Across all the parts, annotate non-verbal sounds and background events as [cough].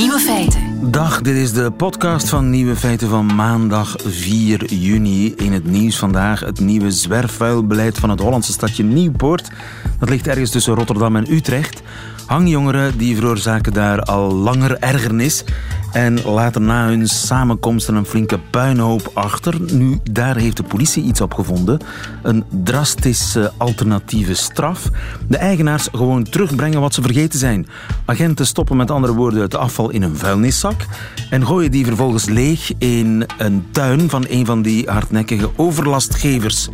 Nieuwe feiten. Dag, dit is de podcast van Nieuwe Feiten van maandag 4 juni. In het nieuws vandaag het nieuwe zwerfvuilbeleid van het Hollandse stadje Nieuwpoort. Dat ligt ergens tussen Rotterdam en Utrecht. Hangjongeren die veroorzaken daar al langer ergernis en laten na hun samenkomsten een flinke puinhoop achter. Nu, daar heeft de politie iets op gevonden. Een drastische alternatieve straf. De eigenaars gewoon terugbrengen wat ze vergeten zijn. Agenten stoppen met andere woorden het afval in een vuilniszak en gooien die vervolgens leeg in een tuin van een van die hardnekkige overlastgevers.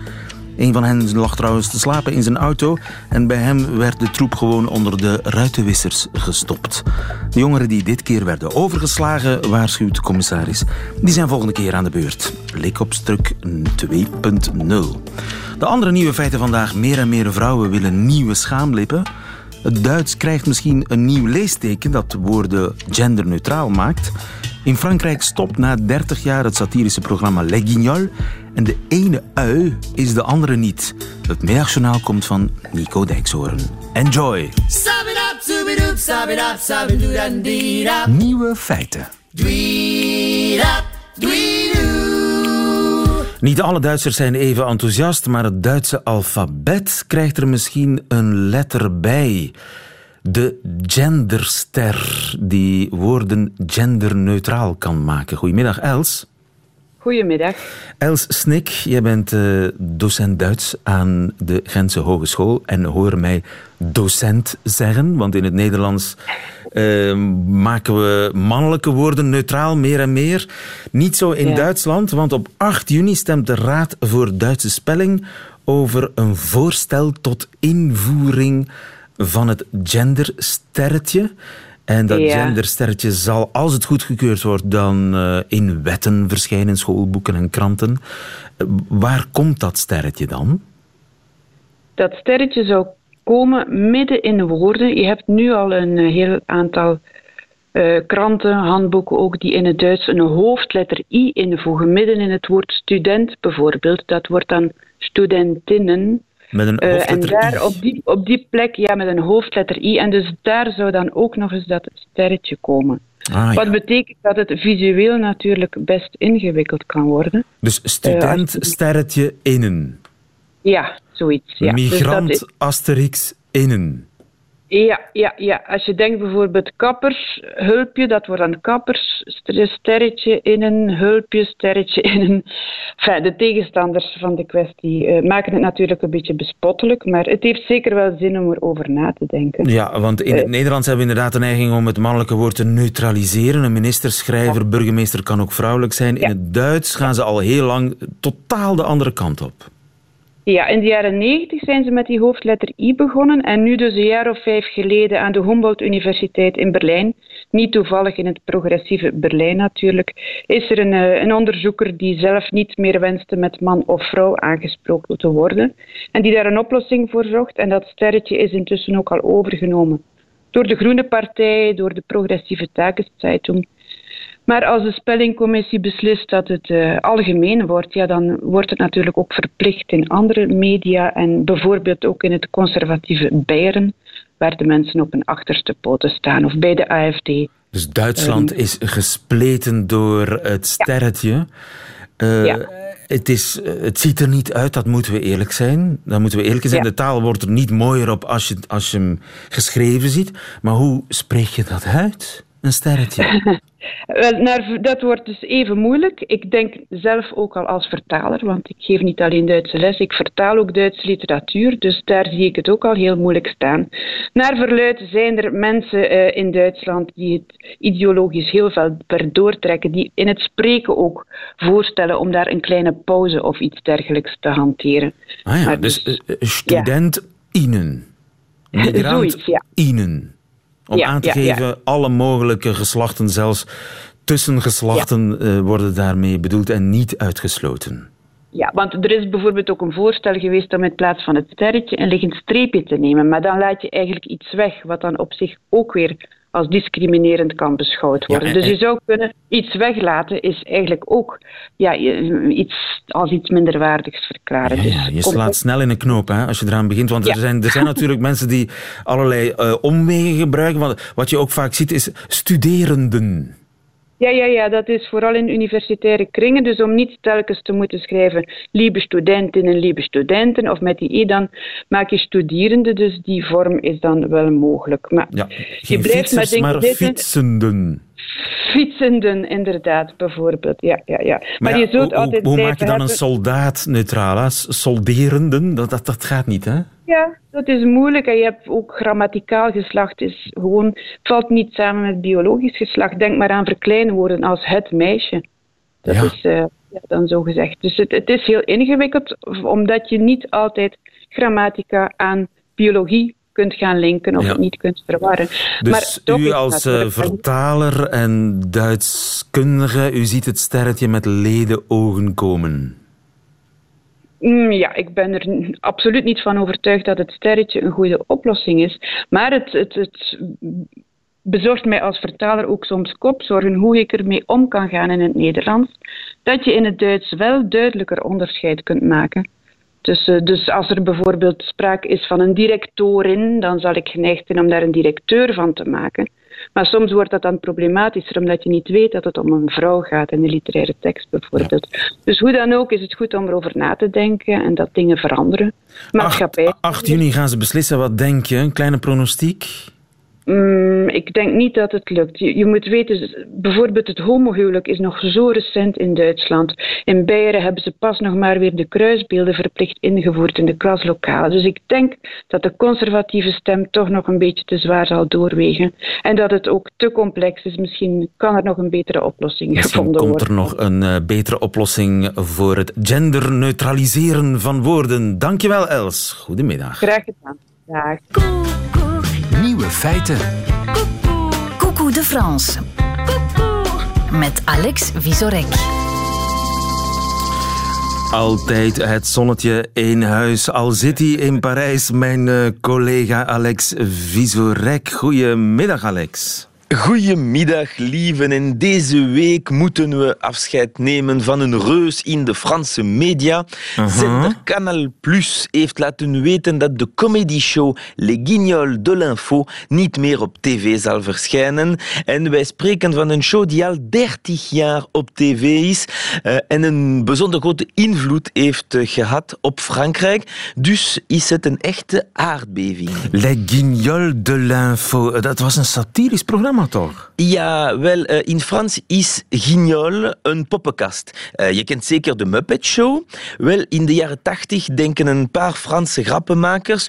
Een van hen lag trouwens te slapen in zijn auto en bij hem werd de troep gewoon onder de ruitenwissers gestopt. De jongeren die dit keer werden overgeslagen, waarschuwt de commissaris, die zijn volgende keer aan de beurt. Leekopstruk 2.0. De andere nieuwe feiten vandaag. Meer en meer vrouwen willen nieuwe schaamlippen. Het Duits krijgt misschien een nieuw leesteken dat woorden genderneutraal maakt. In Frankrijk stopt na 30 jaar het satirische programma Les Guignols en de ene ui is de andere niet. Het middagjournaal komt van Nico Dijkshoorn. Enjoy! Nieuwe feiten. Niet alle Duitsers zijn even enthousiast, maar het Duitse alfabet krijgt er misschien een letter bij. De genderster, die woorden genderneutraal kan maken. Goedemiddag, Els. Goedemiddag. Els Snik, jij bent uh, docent Duits aan de Gentse Hogeschool en hoor mij docent zeggen, want in het Nederlands uh, maken we mannelijke woorden neutraal meer en meer. Niet zo in ja. Duitsland, want op 8 juni stemt de Raad voor Duitse Spelling over een voorstel tot invoering van het gendersterretje. En dat ja. gendersterretje zal, als het goedgekeurd wordt, dan uh, in wetten verschijnen, in schoolboeken en kranten. Uh, waar komt dat sterretje dan? Dat sterretje zou komen midden in de woorden. Je hebt nu al een heel aantal uh, kranten, handboeken ook, die in het Duits een hoofdletter I invoegen. Midden in het woord student bijvoorbeeld. Dat wordt dan studentinnen. Met een hoofdletter uh, en daar I. op die, op die plek, ja, met een hoofdletter I. En dus daar zou dan ook nog eens dat sterretje komen. Ah, Wat ja. betekent dat het visueel natuurlijk best ingewikkeld kan worden. Dus student, sterretje, innen. Ja, zoiets. Ja. Migrant, dus dat is, Asterix, innen. Ja, ja, ja, als je denkt bijvoorbeeld kappers, hulpje, dat wordt dan kappers, sterretje in een hulpje, sterretje in een... Enfin, de tegenstanders van de kwestie uh, maken het natuurlijk een beetje bespottelijk, maar het heeft zeker wel zin om erover na te denken. Ja, want in het uh, Nederlands hebben we inderdaad de neiging om het mannelijke woord te neutraliseren. Een minister, schrijver, ja. burgemeester kan ook vrouwelijk zijn. Ja. In het Duits gaan ze al heel lang totaal de andere kant op. Ja, in de jaren negentig zijn ze met die hoofdletter I begonnen en nu dus een jaar of vijf geleden aan de Humboldt Universiteit in Berlijn, niet toevallig in het progressieve Berlijn natuurlijk, is er een, een onderzoeker die zelf niet meer wenste met man of vrouw aangesproken te worden en die daar een oplossing voor zocht en dat sterretje is intussen ook al overgenomen door de Groene Partij, door de progressieve Tageszeitung. Maar als de spellingcommissie beslist dat het uh, algemeen wordt, ja, dan wordt het natuurlijk ook verplicht in andere media en bijvoorbeeld ook in het conservatieve Beieren, waar de mensen op hun achterste poten staan, of bij de AFD. Dus Duitsland um, is gespleten door het sterretje. Ja. Uh, ja. Het, is, het ziet er niet uit, dat moeten we eerlijk zijn. Dan moeten we eerlijk zijn. Ja. De taal wordt er niet mooier op als je, als je hem geschreven ziet. Maar hoe spreek je dat uit? Een sterretje. [laughs] Wel, dat wordt dus even moeilijk. Ik denk zelf ook al als vertaler, want ik geef niet alleen Duitse les, ik vertaal ook Duitse literatuur, dus daar zie ik het ook al heel moeilijk staan. Naar verluid zijn er mensen uh, in Duitsland die het ideologisch heel veel doortrekken, die in het spreken ook voorstellen om daar een kleine pauze of iets dergelijks te hanteren. Ah ja, maar dus, dus uh, student ja. [laughs] Inen. Migrant Zoiets, ja. Inen. Om ja, aan te ja, geven, ja. alle mogelijke geslachten, zelfs tussengeslachten, uh, worden daarmee bedoeld en niet uitgesloten. Ja, want er is bijvoorbeeld ook een voorstel geweest om in plaats van het sterretje een liggend streepje te nemen. Maar dan laat je eigenlijk iets weg, wat dan op zich ook weer als discriminerend kan beschouwd worden. dus je zou kunnen iets weglaten, is eigenlijk ook ja, iets, als iets minderwaardigs verklaren. Ja, dus je slaat snel in een knoop hè, als je eraan begint. Want er, zijn, er zijn [laughs] natuurlijk mensen die allerlei uh, omwegen gebruiken. Want wat je ook vaak ziet is studerenden. Ja, ja, ja, dat is vooral in universitaire kringen. Dus om niet telkens te moeten schrijven lieve studentinnen, lieve studenten, of met die i, dan maak je studerende. Dus die vorm is dan wel mogelijk. Maar ja, je blijft met dingen maar fietsenden. Fietsenden, inderdaad, bijvoorbeeld. Ja, ja, ja. Maar, je zult hoe, altijd hoe, maak je dan een soldaat neutraal? Solderenden, dat, dat, dat gaat niet, hè? Ja, dat is moeilijk. En je hebt ook grammaticaal geslacht, is gewoon, valt niet samen met biologisch geslacht. Denk maar aan verkleinwoorden als het meisje. Dat is uh, ja, dan zo gezegd. Dus het, het is heel ingewikkeld, omdat je niet altijd grammatica aan biologie kunt gaan linken of het niet kunt verwarren. Dus maar u als uh, vertaler en Duitskundige, u ziet het sterretje met leden ogen komen. Mm, ja, ik ben er absoluut niet van overtuigd dat het sterretje een goede oplossing is. Maar het, het, het bezorgt mij als vertaler ook soms kopzorgen hoe ik ermee om kan gaan in het Nederlands. Dat je in het Duits wel duidelijker onderscheid kunt maken. Dus, uh, dus als er bijvoorbeeld sprake is van een directorin, dan zal ik geneigd zijn om daar een directeur van te maken. Maar soms wordt dat dan problematischer, omdat je niet weet dat het om een vrouw gaat in de literaire tekst bijvoorbeeld. Dus hoe dan ook is het goed om erover na te denken en dat dingen veranderen. Maatschappij. 8, 8 juni gaan ze beslissen. Wat denk je? Een kleine pronostiek? Mm, ik denk niet dat het lukt. Je, je, moet weten, bijvoorbeeld het homohuwelijk is nog zo recent in Duitsland. In Beieren hebben ze pas nog maar weer de kruisbeelden verplicht ingevoerd in de klaslokalen. Dus ik denk dat de conservatieve stem toch nog een beetje te zwaar zal doorwegen. En dat het ook te complex is. Misschien kan er nog een betere oplossing Misschien gevonden worden. komt er nog een uh, betere oplossing voor het genderneutraliseren van woorden. Dankjewel Els. Goedemiddag. Graag gedaan. Dag. Nieuwe feiten. Coucou de France. Met Alex Visorek. Altijd het zonnetje in huis. Al zit hij in Parijs, mijn uh, collega Alex Visorek. Goedemiddag, Alex. Goedemiddag, lieven. In deze week moeten we afscheid nemen van een reus in de Franse media. Uh Zender Canal Plus heeft laten weten dat de comedy-show Les Guignols de l'Info niet meer op tv zal verschijnen. En wij spreken van een show die al 30 jaar op tv is uh, en een bijzonder grote invloed heeft uh, gehad op Frankrijk. Dus is het een echte aardbeving. Les Guignols de l'Info, dat was een satirisch programma toch? Ja, wel, uh, in Frans is Guignol een poppenkast. Uh, je kent zeker de Muppet Show. Wel, in de jaren tachtig denken een paar Franse grappenmakers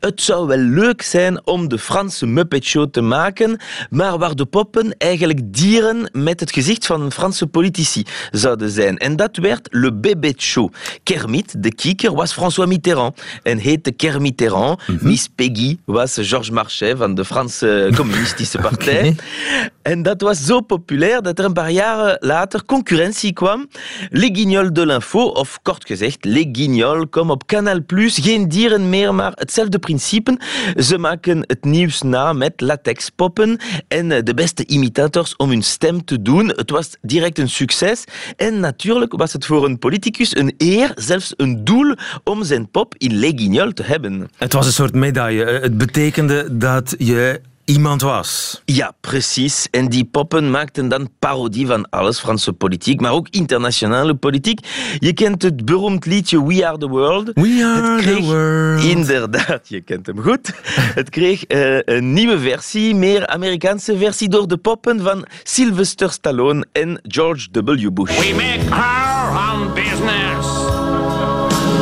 het zou wel leuk zijn om de Franse Muppet Show te maken, maar waar de poppen eigenlijk dieren met het gezicht van een Franse politici zouden zijn. En dat werd Le Bébé Show. Kermit, de kieker, was François Mitterrand en heette Kermitterrand. Mm -hmm. Miss Peggy was Georges Marchais van de Franse Communistische [laughs] Partij. En dat was zo populair dat er een paar jaren later concurrentie kwam. Les Guignols de l'Info, of kort gezegd, Les Guignols, komen op Canal+. Plus. Geen dieren meer, maar hetzelfde principe. Ze maken het nieuws na met latexpoppen en de beste imitators om hun stem te doen. Het was direct een succes. En natuurlijk was het voor een politicus een eer, zelfs een doel, om zijn pop in Les Guignols te hebben. Het was een soort medaille. Het betekende dat je iemand was. Ja, precies. En die poppen maakten dan parodie van alles, Franse politiek, maar ook internationale politiek. Je kent het beroemd liedje We Are the World. We Are the World. Inderdaad, je kent hem goed. [laughs] het kreeg uh, een nieuwe versie, meer Amerikaanse versie, door de poppen van Sylvester Stallone en George W. Bush. We make our own business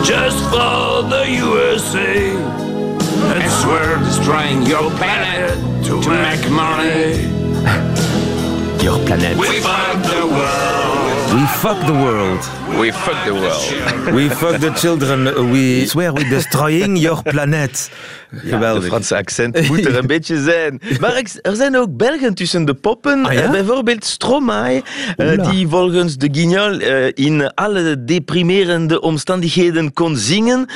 just for the USA. We're destroying your planet to, to make money. [laughs] Your planet. We fuck the world. We fuck the world. We fuck the world. We fuck the children. We swear we destroying your planet. Geweldig. Ja, Franse accent moet er een beetje zijn. Maar er zijn ook Belgen tussen de poppen. Ah, ja? Bijvoorbeeld Stromae, uh, die volgens de Guignol uh, in alle deprimerende omstandigheden kon zingen.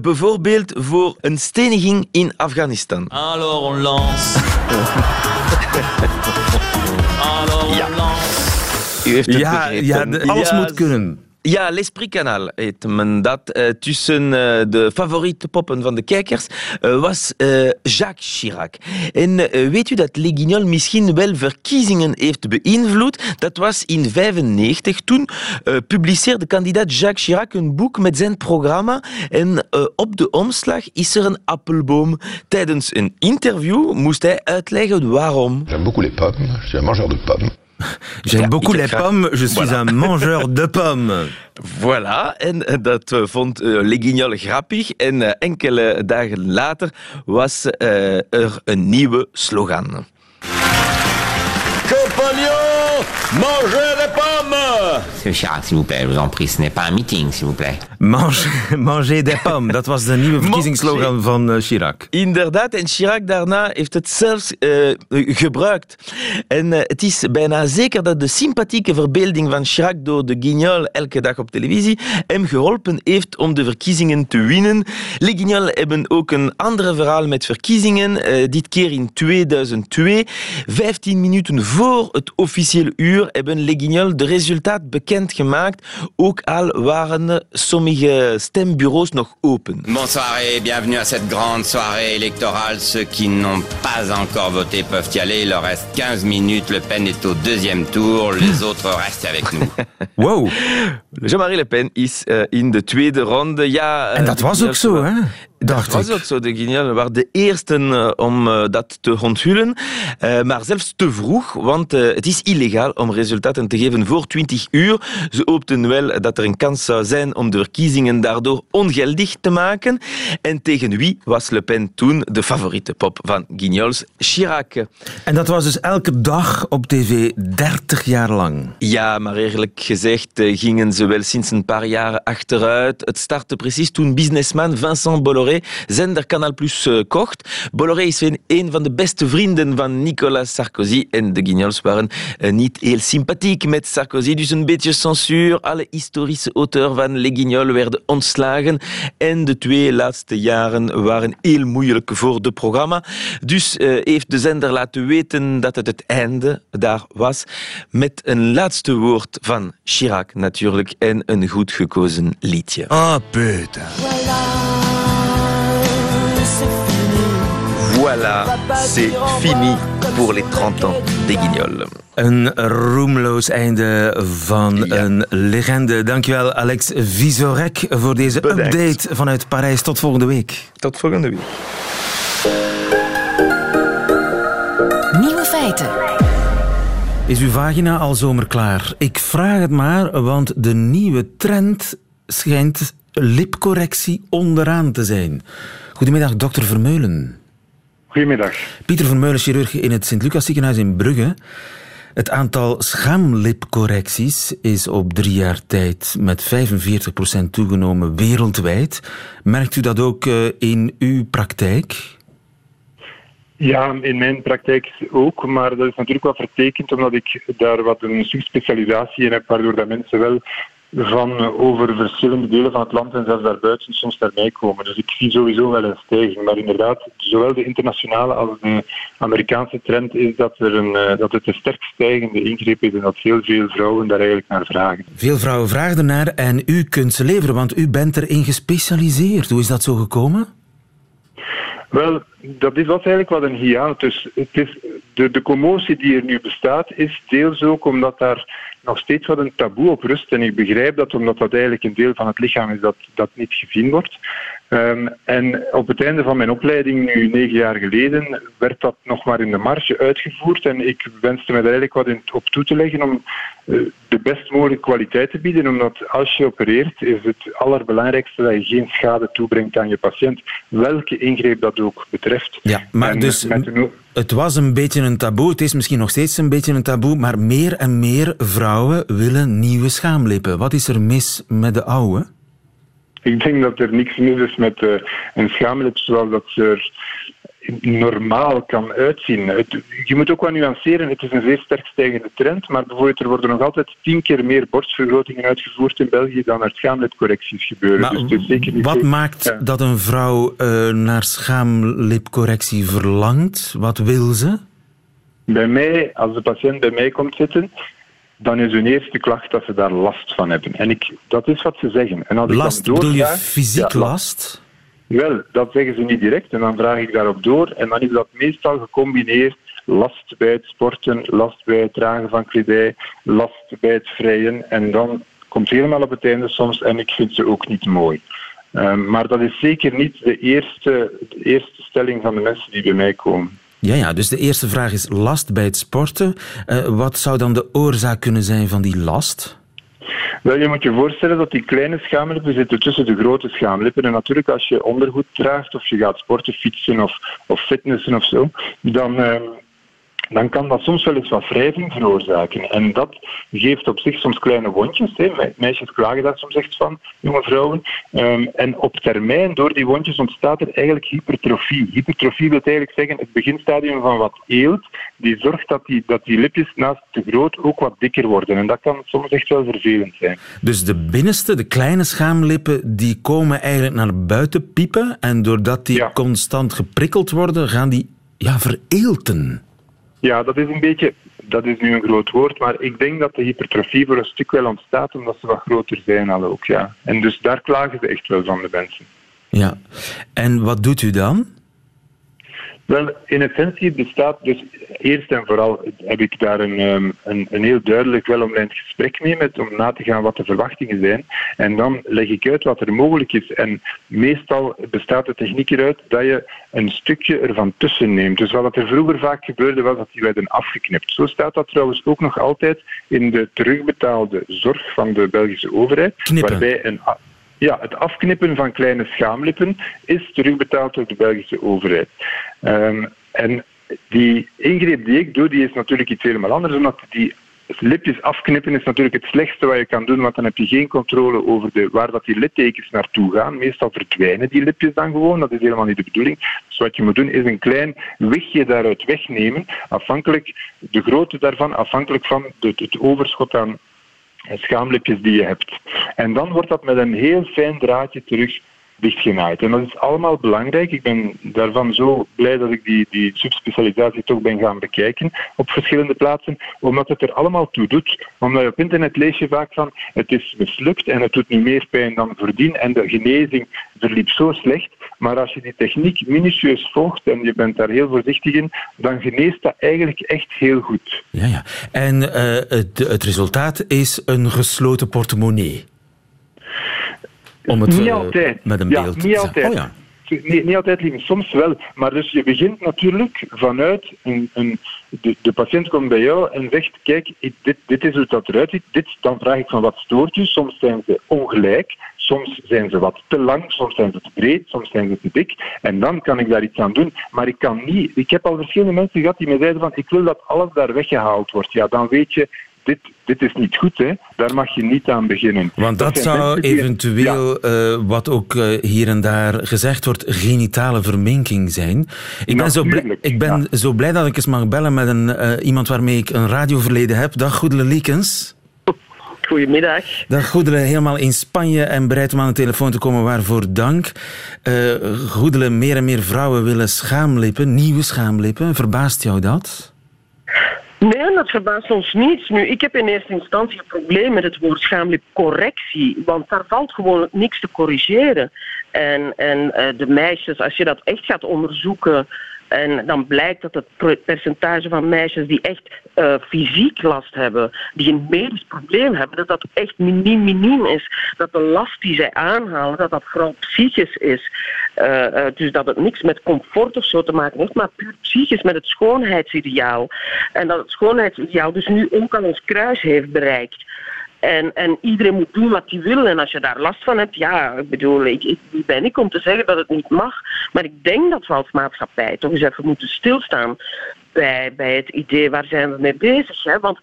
Bijvoorbeeld voor een steniging in Afghanistan. Alors on lance. [laughs] U heeft het Ja, ja de- alles Ja, moet kunnen. Ja, L'Esprit-kanaal heet men dat. Eh, tussen eh, de favoriete poppen van de kijkers eh, was eh, Jacques Chirac. En weet u dat Les Guignols misschien wel verkiezingen heeft beïnvloed? Dat was in 1995. Toen eh, publiceerde kandidaat Jacques Chirac een boek met zijn programma. En op de omslag is er een appelboom. Tijdens een interview moest hij uitleggen waarom. J'aime beaucoup les pommes, je suis un mangeur de pommes. J'aime Ja, beaucoup les pommes, je suis un mangeur de pommes. [laughs] Voilà, en eh, dat eh, vond eh, Les Guignols grappig. En enkele dagen later was er een nieuwe slogan. Compagnons, mangez des pommes Monsieur Chirac, s'il vous plaît, je vous en prie, ce n'est pas un meeting, s'il vous plaît. Mange, [laughs] manger des pommes, dat was de nieuwe verkiezingsslogan van eh, Chirac. Inderdaad, en Chirac daarna heeft het zelfs eh, gebruikt. En eh, het is bijna zeker dat de sympathieke verbeelding van Chirac door de Guignol elke dag op televisie hem geholpen heeft om de verkiezingen te winnen. Les Guignols hebben ook een ander verhaal met verkiezingen, eh, dit keer in 2002. 15 minuten voor het officiële uur hebben Les Guignols de resultaat bekendgemaakt, ook al waren sommige stembureaus nog open. Bonsoir et bienvenue à cette grande soirée électorale. Ceux qui n'ont pas encore voté peuvent y aller. Il leur reste 15 minutes. Le Pen est au deuxième tour. Les autres restent avec nous. [laughs] Wow, Jean-Marie Le Pen is eh, in de tweede ronde. Ja, eh, en dat de was ook zo, wa- hè? Dat Dacht was ook zo. De Guignols waren de eersten eh, om eh, dat te onthullen. Eh, maar zelfs te vroeg, want het is illegaal om resultaten te geven voor 20 uur. Ze hoopten wel dat er een kans zou zijn om de verkiezingen daardoor ongeldig te maken. En tegen wie was Le Pen toen de favoriete pop van Guignols? Chirac. En dat was dus elke dag op tv, 30 jaar lang. Ja, maar eerlijk gezegd gingen ze wel sinds een paar jaren achteruit. Het startte precies toen businessman Vincent Bolloré zender Canal Plus eh, kocht. Bolloré is een, van de beste vrienden van Nicolas Sarkozy en de Guignols waren eh, niet heel sympathiek met Sarkozy, dus een beetje censuur. Alle historische auteurs van Les Guignols werden ontslagen en de twee laatste jaren waren heel moeilijk voor het programma. Dus eh, heeft de zender laten weten dat het het einde daar was met een laatste woord van Chirac natuurlijk en een goed gekozen liedje. Ah putain Voilà, c'est fini pour les 30 ans des Guignols. Een roemloos einde van Ja. een legende. Dankjewel Alex Visorek voor deze Bedankt. update vanuit Parijs. Tot volgende week. Tot volgende week. Nieuwe feiten. Is uw vagina al zomerklaar? Ik vraag het maar, want de nieuwe trend schijnt lipcorrectie onderaan te zijn. Goedemiddag, dokter Vermeulen. Goedemiddag. Pieter Vermeulen, chirurg in het Sint-Lucas ziekenhuis in Brugge. Het aantal schaamlipcorrecties is op drie jaar tijd met 45% toegenomen wereldwijd. Merkt u dat ook eh, in uw praktijk? Ja, in mijn praktijk ook, maar dat is natuurlijk wel vertekend omdat ik daar wat een subspecialisatie in heb, waardoor dat mensen wel van eh, over verschillende delen van het land en zelfs daarbuiten soms naar mij komen. Dus ik zie sowieso wel een stijging. Maar inderdaad, zowel de internationale als de Amerikaanse trend is dat, er een, eh, dat het een sterk stijgende ingreep is en dat heel veel vrouwen daar eigenlijk naar vragen. Veel vrouwen vragen ernaar en u kunt ze leveren, want u bent erin gespecialiseerd. Hoe is dat zo gekomen? Wel, dat is, was eigenlijk wat een hiatus. Het is, de, de commotie die er nu bestaat, is deels ook omdat daar nog steeds wat een taboe op rust. En ik begrijp dat omdat dat eigenlijk een deel van het lichaam is dat, dat niet gezien wordt. Ehm, en op het einde van mijn opleiding, nu negen jaar geleden, werd dat nog maar in de marge uitgevoerd. En ik wenste me daar eigenlijk wat in, op toe te leggen om eh, de best mogelijke kwaliteit te bieden. Omdat als je opereert, is het allerbelangrijkste dat je geen schade toebrengt aan je patiënt. Welke ingreep dat ook betreft. Ja, maar En dus het was een beetje een taboe. Het is misschien nog steeds een beetje een taboe, maar meer en meer vrouwen willen nieuwe schaamlippen. Wat is er mis met de oude? Ik denk dat er niks mis is met eh, een schaamlip zoals dat ze er normaal kan uitzien. Het- je moet ook wel nuanceren, het is een zeer sterk stijgende trend, maar bijvoorbeeld er worden nog altijd tien keer meer borstvergrotingen uitgevoerd in België dan er schaamlipcorrecties gebeuren. Maar dus zeker niet wat maakt Ja. dat een vrouw eh, naar schaamlipcorrectie verlangt? Wat wil ze? Bij mij, als de patiënt bij mij komt zitten, dan is hun eerste klacht dat ze daar last van hebben. En ik, dat is wat ze zeggen. En als Last, ik dan bedoel je fysiek Ja, last? Wel, dat zeggen ze niet direct en dan vraag ik daarop door. En dan is dat meestal gecombineerd last bij het sporten, last bij het dragen van kledij, last bij het vrijen. En dan komt helemaal op het einde soms en ik vind ze ook niet mooi. Ehm, maar dat is zeker niet de eerste, de eerste stelling van de mensen die bij mij komen. Ja, ja, dus de eerste vraag is last bij het sporten. Eh, wat zou dan de oorzaak kunnen zijn van die last? Wel, je moet je voorstellen dat die kleine schaamlippen zitten tussen de grote schaamlippen. En natuurlijk, als je ondergoed draagt of je gaat sporten, fietsen of, of fitnessen of zo, dan, ehm, dan kan dat soms wel eens wat wrijving veroorzaken. En dat geeft op zich soms kleine wondjes. Hè. Me- Meisjes klagen daar soms echt van, jonge vrouwen. Ehm, en op termijn, door die wondjes, ontstaat er eigenlijk hypertrofie. Hypertrofie wil eigenlijk zeggen het beginstadium van wat eelt. Die zorgt dat die, dat die lipjes naast te groot ook wat dikker worden. En dat kan soms echt wel vervelend zijn. Dus de binnenste, de kleine schaamlippen, die komen eigenlijk naar buiten piepen. En doordat die constant geprikkeld worden, gaan die ja, vereelten. Ja, dat is een beetje, dat is nu een groot woord, maar ik denk dat de hypertrofie voor een stuk wel ontstaat omdat ze wat groter zijn al ook, ja. En dus daar klagen ze echt wel van de mensen. Ja. En wat doet u dan? Wel, in essentie bestaat dus eerst en vooral heb ik daar een, ehm, een, een heel duidelijk welomlijnd gesprek mee met om na te gaan wat de verwachtingen zijn. En dan leg ik uit wat er mogelijk is. En meestal bestaat de techniek eruit dat je een stukje ervan tussen neemt. Dus wat er vroeger vaak gebeurde was dat die werden afgeknipt. Zo staat dat trouwens ook nog altijd in de terugbetaalde zorg van de Belgische overheid. Knippen. Waarbij een, ja, het afknippen van kleine schaamlippen is terugbetaald door de Belgische overheid. Ehm, en die ingreep die ik doe, die is natuurlijk iets helemaal anders, omdat die lipjes afknippen is natuurlijk het slechtste wat je kan doen, want dan heb je geen controle over de, waar dat die littekens naartoe gaan. Meestal verdwijnen die lipjes dan gewoon, dat is helemaal niet de bedoeling. Dus wat je moet doen is een klein wigje daaruit wegnemen, afhankelijk, de grootte daarvan, afhankelijk van het overschot aan schaamlipjes die je hebt. En dan wordt dat met een heel fijn draadje terug dichtgenaaid. En dat is allemaal belangrijk. Ik ben daarvan zo blij dat ik die, die subspecialisatie toch ben gaan bekijken op verschillende plaatsen, omdat het er allemaal toe doet. Omdat je op internet lees je vaak van het is mislukt en het doet nu meer pijn dan voordien en de genezing verliep zo slecht. Maar als je die techniek minutieus volgt en je bent daar heel voorzichtig in, dan geneest dat eigenlijk echt heel goed. Ja, ja. En eh, het, het resultaat is een gesloten portemonnee. Om het niet eh, altijd. met een ja, beeld niet altijd. Oh ja. Nee, niet altijd. Soms wel. Maar dus je begint natuurlijk vanuit een... een de, de patiënt komt bij jou en zegt, kijk, dit, dit is hoe dat eruit ziet. Dit, dan vraag ik van, wat stoort u? Soms zijn ze ongelijk. Soms zijn ze wat te lang, soms zijn ze te breed, soms zijn ze te dik. En dan kan ik daar iets aan doen. Maar ik kan niet... Ik heb al verschillende mensen gehad die mij zeiden van, ik wil dat alles daar weggehaald wordt. Ja, dan weet je, dit, dit is niet goed, hè. Daar mag je niet aan beginnen. Want dat, zou eventueel, eh, wat ook eh, hier en daar gezegd wordt, genitale verminking zijn. Ik ben, zo, blij, ik ben zo blij dat ik eens mag bellen met een, eh, iemand waarmee ik een radioverleden heb. Dag Goedele Liekens. Goedemiddag. Dag Goedele, helemaal in Spanje en bereid om aan de telefoon te komen. Waarvoor dank. Eh Goedele, meer en meer vrouwen willen schaamlippen, nieuwe schaamlippen. Verbaast jou dat? Nee, dat verbaast ons niet. Nu, ik heb in eerste instantie een probleem met het woord schaamlipcorrectie, want daar valt gewoon niks te corrigeren. En, en eh, de meisjes, als je dat echt gaat onderzoeken, en dan blijkt dat het per- percentage van meisjes die echt eh, fysiek last hebben, die een medisch probleem hebben, dat dat echt miniem, miniem is. Dat de last die zij aanhalen, dat dat vooral psychisch is. Eh, eh, dus dat het niks met comfort of zo te maken heeft, maar puur psychisch met het schoonheidsideaal. En dat het schoonheidsideaal dus nu ook al ons kruis heeft bereikt. En, en iedereen moet doen wat hij wil. En als je daar last van hebt, ja, ik bedoel, ik, wie ben ik om te zeggen dat het niet mag? Maar ik denk dat we als maatschappij toch eens even moeten stilstaan bij, bij het idee waar zijn we mee bezig. Hè? Want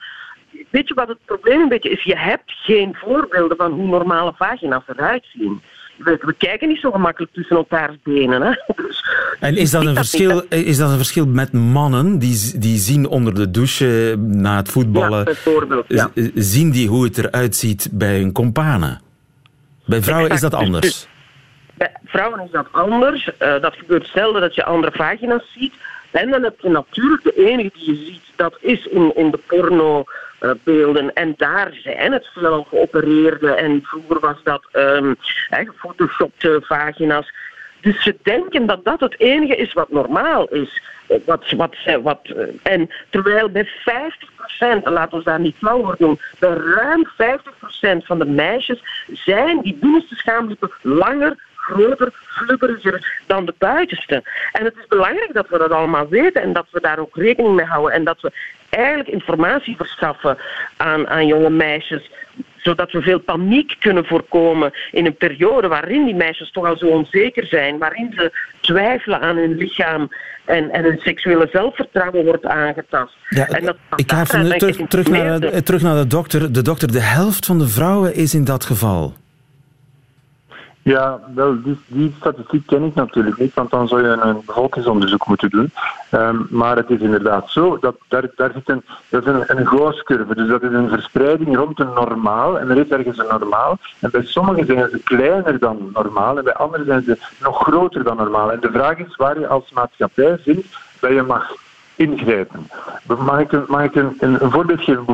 weet je wat het probleem een beetje is? Je hebt geen voorbeelden van hoe normale vagina's eruit zien. We, we kijken niet zo gemakkelijk tussen elkaars benen. Hè? Dus En is dat een verschil, is dat een verschil met mannen die, die zien onder de douche na het voetballen, Ja, bijvoorbeeld, ja. z- zien die hoe het eruit ziet bij hun companen? Bij vrouwen is dat. Dus- anders. Bij vrouwen is dat anders. Eh, dat gebeurt zelden dat je andere vagina's ziet. En dan heb je natuurlijk de enige die je ziet, dat is in, in de porno eh, beelden. En daar zijn het veel geopereerde. En vroeger was dat um, vagina's. Dus ze denken dat dat het enige is wat normaal is. Wat, wat, wat, eh, en terwijl bij 50%, laten we daar niet flauw over doen, bij ruim 50% van de meisjes zijn die binnenste schaamlippen langer groter, flubberiger dan de buitenste. En het is belangrijk dat we dat allemaal weten en dat we daar ook rekening mee houden en dat we eigenlijk informatie verschaffen aan, aan jonge meisjes zodat we veel paniek kunnen voorkomen in een periode waarin die meisjes toch al zo onzeker zijn, waarin ze twijfelen aan hun lichaam en, en hun seksuele zelfvertrouwen wordt aangetast. Ja, en dat ik ga even terug, terug, naar, terug naar de dokter. De dokter, de helft van de vrouwen is in dat geval. Ja, wel, die, die, statistiek ken ik natuurlijk niet, want dan zou je een bevolkingsonderzoek moeten doen. Ehm, maar het is inderdaad zo, dat daar, daar zit een, is een, een dus dat is een verspreiding rond een normaal, en er is ergens een normaal. En bij sommigen zijn ze kleiner dan normaal, en bij anderen zijn ze nog groter dan normaal. En de vraag is waar je als maatschappij vindt dat je mag ingrijpen. Mag ik, een, mag ik een, voorbeeld geven?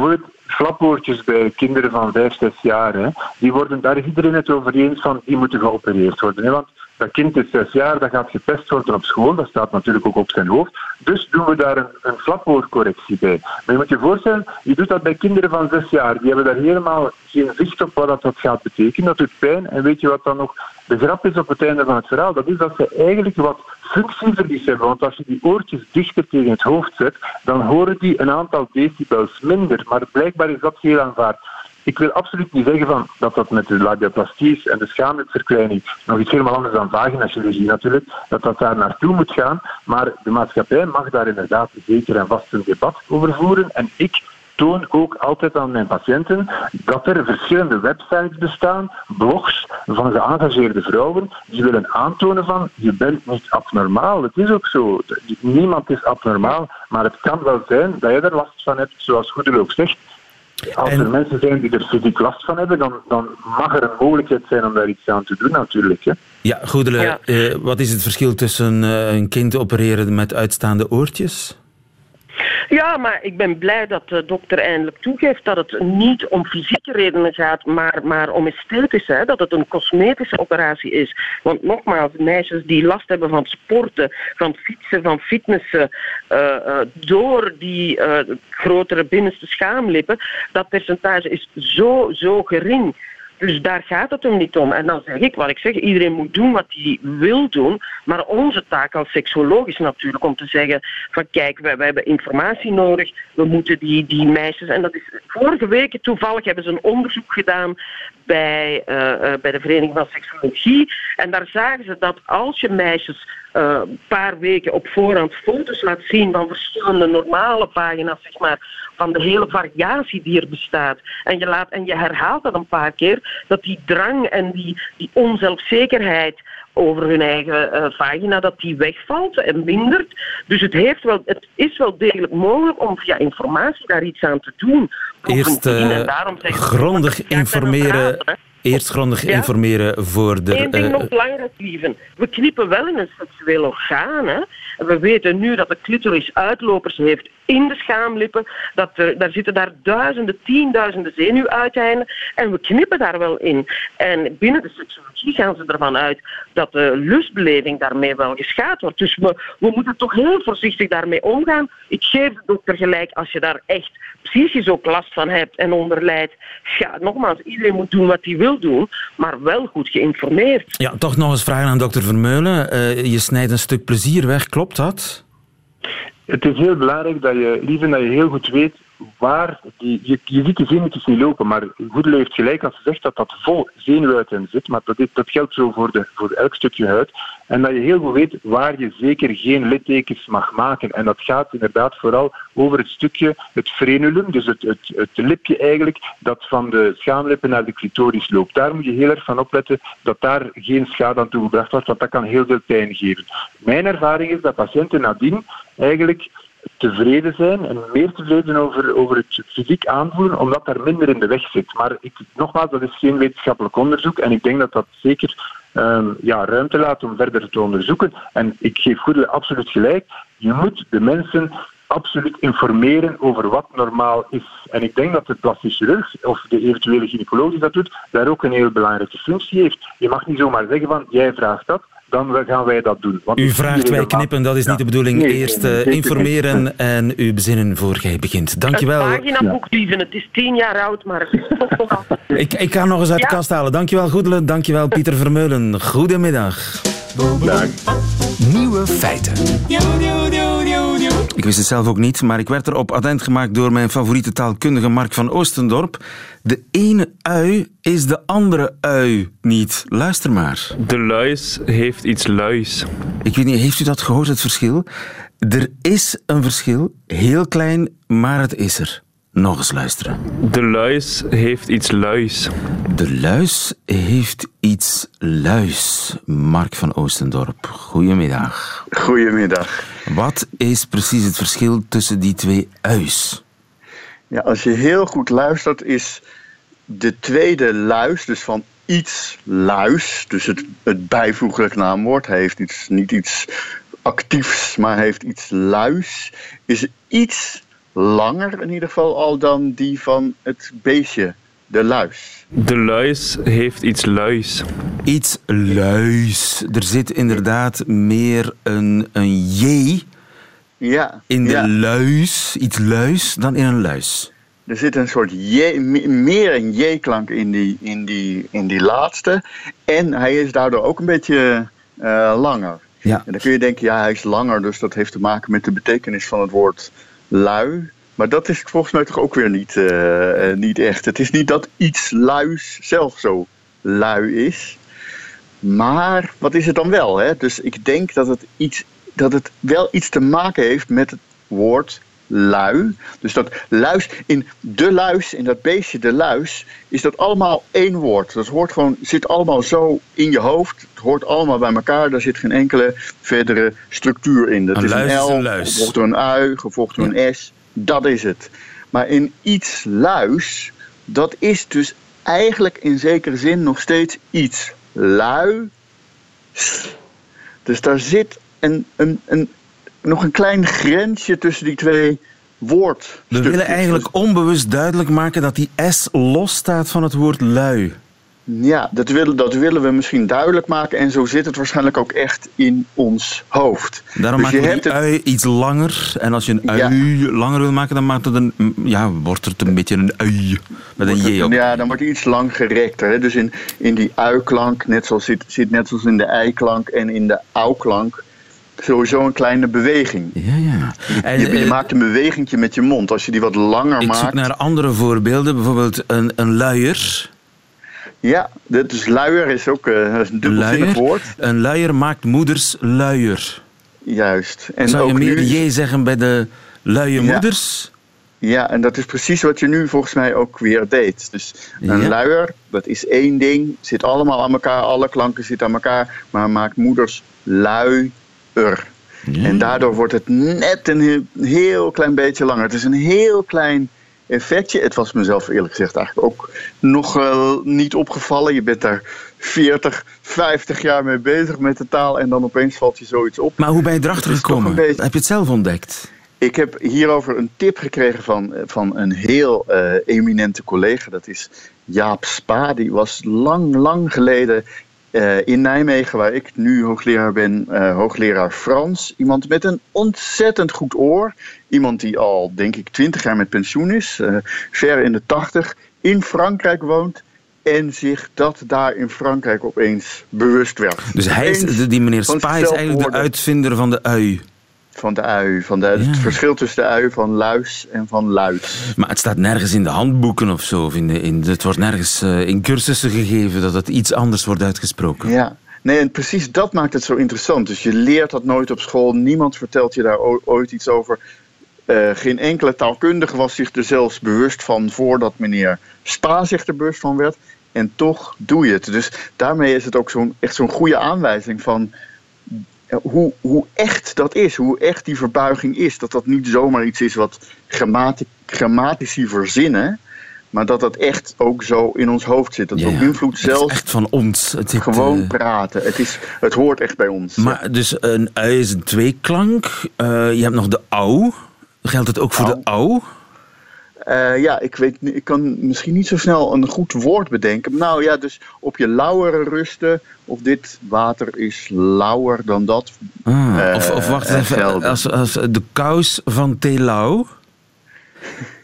Flapwoordjes bij kinderen van 5, 6 jaar. Hè. Die worden, daar is iedereen het over eens van, die moeten geopereerd worden. Hè. Want dat kind is 6 jaar, dat gaat gepest worden op school. Dat staat natuurlijk ook op zijn hoofd. Dus doen we daar een, een flapwoordcorrectie bij. Maar je moet je voorstellen, je doet dat bij kinderen van 6 jaar. Die hebben daar helemaal geen zicht op wat dat gaat betekenen. Dat doet pijn. En weet je wat dan nog de grap is op het einde van het verhaal? Dat is dat ze eigenlijk wat functieverlies hebben. Want als je die oortjes dichter tegen het hoofd zet, dan horen die een aantal decibels minder. Maar blijkbaar is dat heel aanvaard. Ik wil absoluut niet zeggen van dat dat met de labiaplastie is en de schaamlipverkleining nog iets helemaal anders dan vaginachirurgie natuurlijk, dat dat daar naartoe moet gaan. Maar de maatschappij mag daar inderdaad zeker en vast een debat over voeren. En ik toon ook altijd aan mijn patiënten dat er verschillende websites bestaan, blogs van geëngageerde vrouwen, die willen aantonen van je bent niet abnormaal. Het is ook zo. Niemand is abnormaal, maar het kan wel zijn dat je er last van hebt, zoals Goedel ook zegt. Als er mensen zijn die er fysiek last van hebben, dan, dan mag er een mogelijkheid zijn om daar iets aan te doen natuurlijk. Hè. Ja, Goedele, eh, wat is het verschil tussen uh, een kind opereren met uitstaande oortjes? Ja, maar ik ben blij dat de dokter eindelijk toegeeft dat het niet om fysieke redenen gaat, maar, maar om esthetische. Dat het een cosmetische operatie is. Want nogmaals, meisjes die last hebben van sporten, van fietsen, van fitnessen, uh, uh, door die grotere binnenste schaamlippen, dat percentage is zo, zo gering. Dus daar gaat het hem niet om. En dan zeg ik wat ik zeg, iedereen moet doen wat hij wil doen. Maar onze taak als seksoloog natuurlijk om te zeggen van kijk, wij hebben informatie nodig. We moeten die, die meisjes... En dat is vorige week toevallig hebben ze een onderzoek gedaan bij, uh, uh, bij de Vereniging van Seksologie. En daar zagen ze dat als je meisjes een uh, paar weken op voorhand foto's laat zien van verschillende normale pagina's, zeg maar, van de hele variatie die er bestaat. En je, laat, en je herhaalt dat een paar keer, dat die drang en die, die onzelfzekerheid over hun eigen uh, vagina, dat die wegvalt en mindert. Dus het, heeft wel, het is wel degelijk mogelijk om via informatie daar iets aan te doen. Eerst uh, grondig informeren. Eerst grondig informeren voor de... Eén ding uh, nog belangrijk, lieven. We knippen wel in een seksueel orgaan. Hè? We weten nu dat de clitoris uitlopers heeft in de schaamlippen. Dat er, daar zitten daar duizenden, tienduizenden zenuwuiteinden. En we knippen daar wel in. En binnen de seksologie gaan ze ervan uit dat de lustbeleving daarmee wel geschaad wordt. Dus we, we moeten toch heel voorzichtig daarmee omgaan. Ik geef de dokter gelijk als je daar echt psychisch ook last van hebt en onder lijdt. Ja, nogmaals, iedereen moet doen wat hij wil doen, maar wel goed geïnformeerd. Ja, toch nog eens vragen aan dokter Vermeulen. Uh, je snijdt een stuk plezier weg, klopt dat? Het is heel belangrijk dat je, liever dat je heel goed weet waar die, je, je ziet de zenuwtjes niet lopen, maar Goedele heeft gelijk als ze zegt dat dat vol zenuwuiten zit, maar dat, geldt zo voor, de, voor elk stukje huid. En dat je heel goed weet waar je zeker geen littekens mag maken. En dat gaat inderdaad vooral over het stukje, het frenulum, dus het, het, het lipje eigenlijk, dat van de schaamlippen naar de clitoris loopt. Daar moet je heel erg van opletten dat daar geen schade aan toegebracht wordt, want dat kan heel veel pijn geven. Mijn ervaring is dat patiënten nadien eigenlijk tevreden zijn en meer tevreden over, over het fysiek aanvoelen, omdat daar minder in de weg zit. Maar ik, nogmaals, dat is geen wetenschappelijk onderzoek en ik denk dat dat zeker ehm, ja, ruimte laten om verder te onderzoeken. En ik geef Goedele absoluut gelijk. Je moet de mensen absoluut informeren over wat normaal is. En ik denk dat de plastisch chirurg of de eventuele gynaecoloog die dat doet, daar ook een heel belangrijke functie heeft. Je mag niet zomaar zeggen van, jij vraagt dat, dan gaan wij dat doen. Want U vraagt, wij knippen, dat is niet de bedoeling. Nee, Eerst nee, eh, informeren en u bezinnen voor jij begint. Dankjewel. Een paginaboek, lieven. Het is tien jaar oud, maar het. [laughs] Ik, ik ga nog eens uit de kast halen. Dankjewel Goedele, dankjewel Pieter Vermeulen. Goedemiddag. Nieuwe feiten. Ik wist het zelf ook niet, maar ik werd erop attent gemaakt door mijn favoriete taalkundige Mark van Oostendorp. De ene ui is de andere ui niet. Luister maar. De luis heeft iets luis. Ik weet niet, heeft u dat gehoord, het verschil? Er is een verschil, heel klein, maar het is er. Nog eens luisteren. De luis heeft iets luis. De luis heeft iets luis. Mark van Oostendorp, goedemiddag. Goedemiddag. Wat is precies het verschil tussen die twee uis? Ja, als je heel goed luistert, is de tweede luis, dus van iets luis, dus het, het bijvoeglijk naamwoord, hij heeft iets, niet iets actiefs, maar heeft iets luis, is iets langer in ieder geval al dan die van het beestje, de luis. De luis heeft iets luis. Iets luis. Er zit inderdaad meer een, een J Ja, in de ja. luis, iets luis, dan in een luis. Er zit een soort J, me- meer een J-klank in die, in, die, in die laatste. En hij is daardoor ook een beetje eh, langer. Ja. En dan kun je denken, ja, hij is langer, dus dat heeft te maken met de betekenis van het woord lui. Maar dat is volgens mij toch ook weer niet, eh, eh, niet echt. Het is niet dat iets luis zelf zo lui is. Maar wat is het dan wel? Hè? Dus ik denk dat het, iets, dat het wel iets te maken heeft met het woord lui. Dus dat luis, in de luis, in dat beestje de luis, is dat allemaal één woord. Dat hoort gewoon, zit allemaal zo in je hoofd. Het hoort allemaal bij elkaar. Daar zit geen enkele verdere structuur in. Dat Een is luis een L, een luis. gevolgd door een ui, gevolgd door een S. Dat is het. Maar in iets luis, dat is dus eigenlijk in zekere zin nog steeds iets lui. Dus daar zit een, een, een, nog een klein grensje tussen die twee woordstukjes. We willen eigenlijk onbewust duidelijk maken dat die S los staat van het woord lui. Ja, dat willen, dat willen we misschien duidelijk maken. En zo zit het waarschijnlijk ook echt in ons hoofd. Daarom Dus maken je het- ui iets langer. En als je een Ja. ui langer wil maken, dan maakt het een, ja, wordt het een beetje een ui. Met een J op. Ja, dan wordt hij iets langgerekter. Hè? Dus in, in die ui-klank, net zoals zit, zit net zoals in de ei-klank en in de au-klank, sowieso een kleine beweging. Ja, ja. En, je, je eh, maakt een bewegingje met je mond. Als je die wat langer Ik maakt. zoek naar andere voorbeelden. Bijvoorbeeld een, een luier. Ja, dit is luier is ook eh, een dubbelzinnig woord. Een luier maakt moeders luier. Juist. En Zou je ook meer nu- J zeggen bij de luie Ja. moeders? Ja, en dat is precies wat je nu volgens mij ook weer deed. Dus een Ja. luier, dat is één ding, zit allemaal aan elkaar, alle klanken zitten aan elkaar, maar maakt moeders En daardoor wordt het net een heel, klein beetje langer. Het is een heel klein effectje. Het was mezelf eerlijk gezegd eigenlijk ook nog eh, niet opgevallen. Je bent daar 40, 50 jaar mee bezig met de taal en dan opeens valt je zoiets op. Maar hoe ben je erachter gekomen? beetje- Heb je het zelf ontdekt? Ik heb hierover een tip gekregen van, van een heel eh, eminente collega. Dat is Jaap Spa. Die was lang, lang geleden eh, in Nijmegen, waar ik nu hoogleraar ben, eh, hoogleraar Frans. Iemand met een ontzettend goed oor. Iemand die al, denk ik, twintig jaar met pensioen is. eh, ver in de tachtig. In Frankrijk woont. En zich dat daar in Frankrijk opeens bewust werd. Dus hij is, die meneer Spa is eigenlijk de uitvinder van de ui. Van de ui. Van de, Het verschil tussen de ui van luis en van luid. Maar het staat nergens in de handboeken of zo. Of in de, in, het wordt nergens eh, in cursussen gegeven dat het iets anders wordt uitgesproken. Ja, nee, en precies dat maakt het zo interessant. Dus je leert dat nooit op school. Niemand vertelt je daar ooit iets over. Eh, geen enkele taalkundige was zich er zelfs bewust van voordat meneer Spa zich er bewust van werd. En toch doe je het. Dus daarmee is het ook zo'n, echt zo'n goede aanwijzing van hoe, hoe echt dat is. Hoe echt die verbuiging is. Dat dat niet zomaar iets is wat grammati- grammatici verzinnen. Maar dat dat echt ook zo in ons hoofd zit. Dat Ja, is zelfs echt van ons. Het zit, gewoon eh, praten. Het, is, het hoort echt bij ons. Maar dus een ui is een tweeklank. Eh, je hebt nog de au. Geldt het ook voor de au? Eh, ja, ik weet ik kan misschien niet zo snel een goed woord bedenken. Nou ja, dus op je lauwere rusten. Of dit water is lauwer dan dat. Ah, eh, of, of wacht eh, even, gelden. als, als de kous van Telau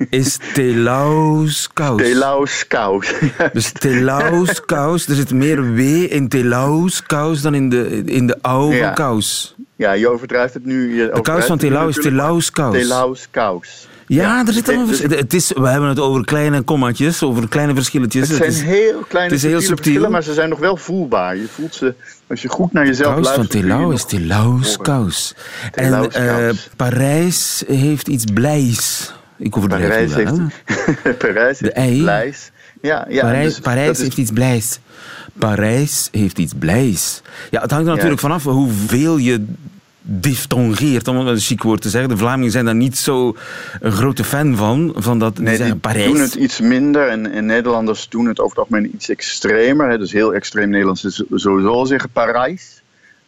is Telau's kous. Telau's kous. [laughs] Dus Telau's kous, er zit meer W in Telau's kous dan in de, in de oude Ja. kous. Ja, je overdrijft het nu. Je De kous van Telau is Telau's kous. Telau's kous. Ja, er zit dus- een dus- vers- het is, We hebben het over kleine kommaatjes, over kleine verschilletjes. Het zijn is, heel kleine het is heel subtiel. verschillen, maar ze zijn nog wel voelbaar. Je voelt ze, als je goed naar jezelf kous van luistert... je Telau is Telau's kous. En eh. Parijs heeft iets blijs. Ik overdrijf Parijs nu wel, heeft, hè? [laughs] Parijs heeft ei. Blijs. Ja, ja, Parijs, dus Parijs is- heeft iets blijs. Parijs heeft iets blijs. Ja, het hangt er natuurlijk vanaf hoeveel je diftongeert, om het een chic woord te zeggen. De Vlamingen zijn daar niet zo een grote fan van, van dat Nee, die Parijs. doen het iets minder en, en Nederlanders doen het over het algemeen iets extremer. Hè, dus heel extreem Nederlands is sowieso zeggen Parijs.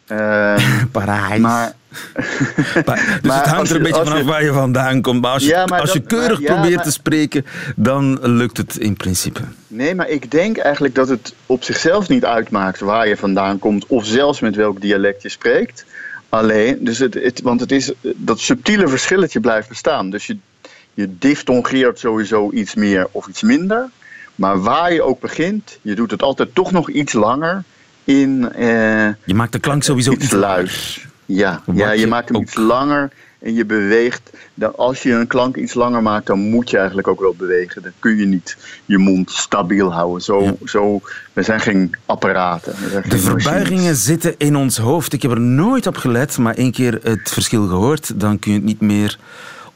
Ehm, [laughs] Parijs. Maar, [laughs] Pa- [laughs] dus Maar het hangt er een je- beetje vanaf je- waar je vandaan komt. Maar als je, Ja, maar als je dat- keurig maar- ja, probeert te spreken, dan lukt het in principe. nee, maar ik denk eigenlijk dat het op zichzelf niet uitmaakt waar je vandaan komt of zelfs met welk dialect je spreekt. Alleen, dus het, het, want het is, dat subtiele verschilletje blijft bestaan. Dus je, je diftongeert sowieso iets meer of iets minder. Maar waar je ook begint, je doet het altijd toch nog iets langer in eh, Je maakt de klank sowieso iets iets luis. Ja, ja, je je maakt hem ook- iets langer en je beweegt. Dan, als je een klank iets langer maakt, dan moet je eigenlijk ook wel bewegen. Dan kun je niet je mond stabiel houden. Zo, zo, we zijn geen apparaten. Zijn De verbuigingen machines. zitten in ons hoofd. Ik heb er nooit op gelet, maar één keer het verschil gehoord, dan kun je het niet meer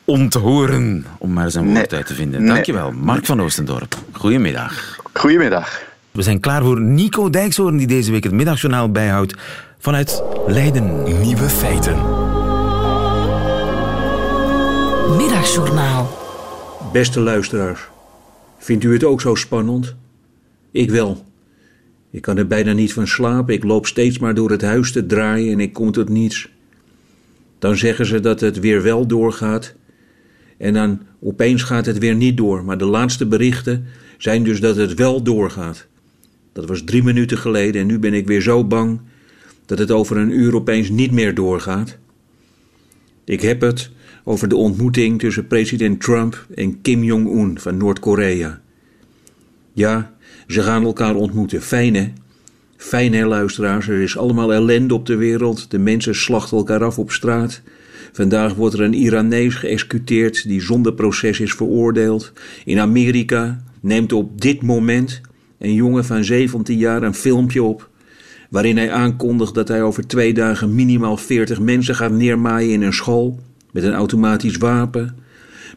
onthoren, om maar eens een woord Nee. uit te vinden. Nee. Dankjewel, Mark van Oostendorp. Goedemiddag. Goedemiddag. We zijn klaar voor Nico Dijkshoorn, die deze week het middagjournaal bijhoudt vanuit Leiden. Nieuwe feiten. Middagjournaal. Beste luisteraars, vindt u het ook zo spannend? Ik wel. Ik kan er bijna niet van slapen. Ik loop steeds maar door het huis te draaien en ik kom tot niets. Dan zeggen ze dat het weer wel doorgaat. En dan opeens gaat het weer niet door. Maar de laatste berichten zijn dus dat het wel doorgaat. Dat was drie minuten geleden en nu ben ik weer zo bang dat het over een uur opeens niet meer doorgaat. Ik heb het over de ontmoeting tussen president Trump en Kim Jong-un van Noord-Korea. Ja, ze gaan elkaar ontmoeten. Fijn hè? Fijn hè, luisteraars? Er is allemaal ellende op de wereld. De mensen slachten elkaar af op straat. Vandaag wordt er een Iranees geëxecuteerd die zonder proces is veroordeeld. In Amerika neemt op dit moment een jongen van 17 jaar een filmpje op waarin hij aankondigt dat hij over twee dagen minimaal 40 mensen gaat neermaaien in een school met een automatisch wapen.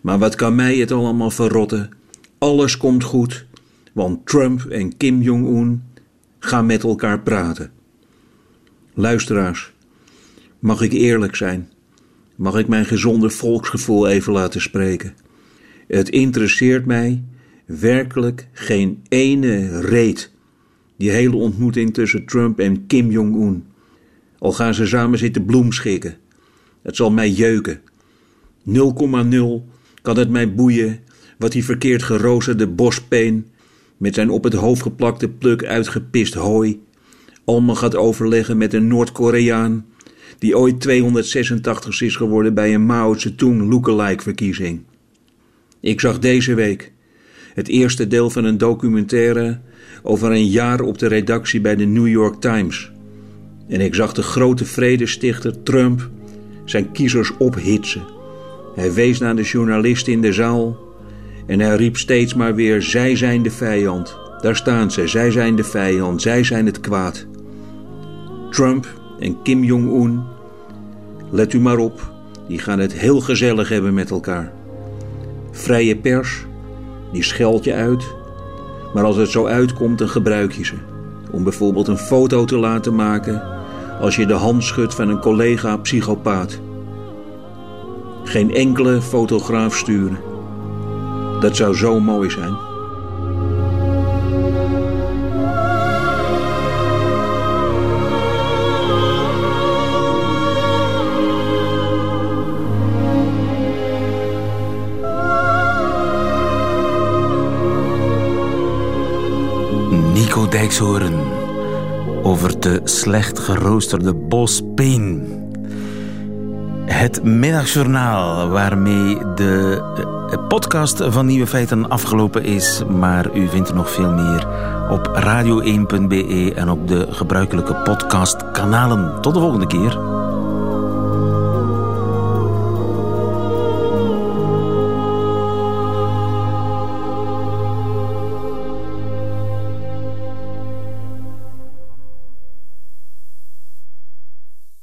Maar wat kan mij het allemaal verrotten? Alles komt goed, want Trump en Kim Jong-un gaan met elkaar praten. Luisteraars, mag ik eerlijk zijn? Mag ik mijn gezonde volksgevoel even laten spreken? Het interesseert mij werkelijk geen ene reet. Die hele ontmoeting tussen Trump en Kim Jong-un. Al gaan ze samen zitten bloemschikken. Het zal mij jeuken. 0,0 kan het mij boeien wat die verkeerd geroosterde bospeen met zijn op het hoofd geplakte pluk uitgepist hooi allemaal gaat overleggen met een Noord-Koreaan die ooit 286 is geworden bij een Mao Zedong lookalike verkiezing. Ik zag deze week het eerste deel van een documentaire over een jaar op de redactie bij de New York Times. En ik zag de grote vredestichter Trump zijn kiezers ophitsen. Hij wees naar de journalisten in de zaal en hij riep steeds maar weer: Zij zijn de vijand. Daar staan ze, zij zijn de vijand, zij zijn het kwaad. Trump en Kim Jong-un, let u maar op, die gaan het heel gezellig hebben met elkaar. Vrije pers, die scheld je uit, maar als het zo uitkomt, dan gebruik je ze. Om bijvoorbeeld een foto te laten maken als je de hand schudt van een collega-psychopaat. Geen enkele fotograaf sturen. Dat zou zo mooi zijn. Nico Dijkshoren over de slecht geroosterde bospeen. Het middagjournaal waarmee de eh, podcast van Nieuwe Feiten afgelopen is. Maar u vindt er nog veel meer op radio1.be en op de gebruikelijke podcastkanalen. Tot de volgende keer.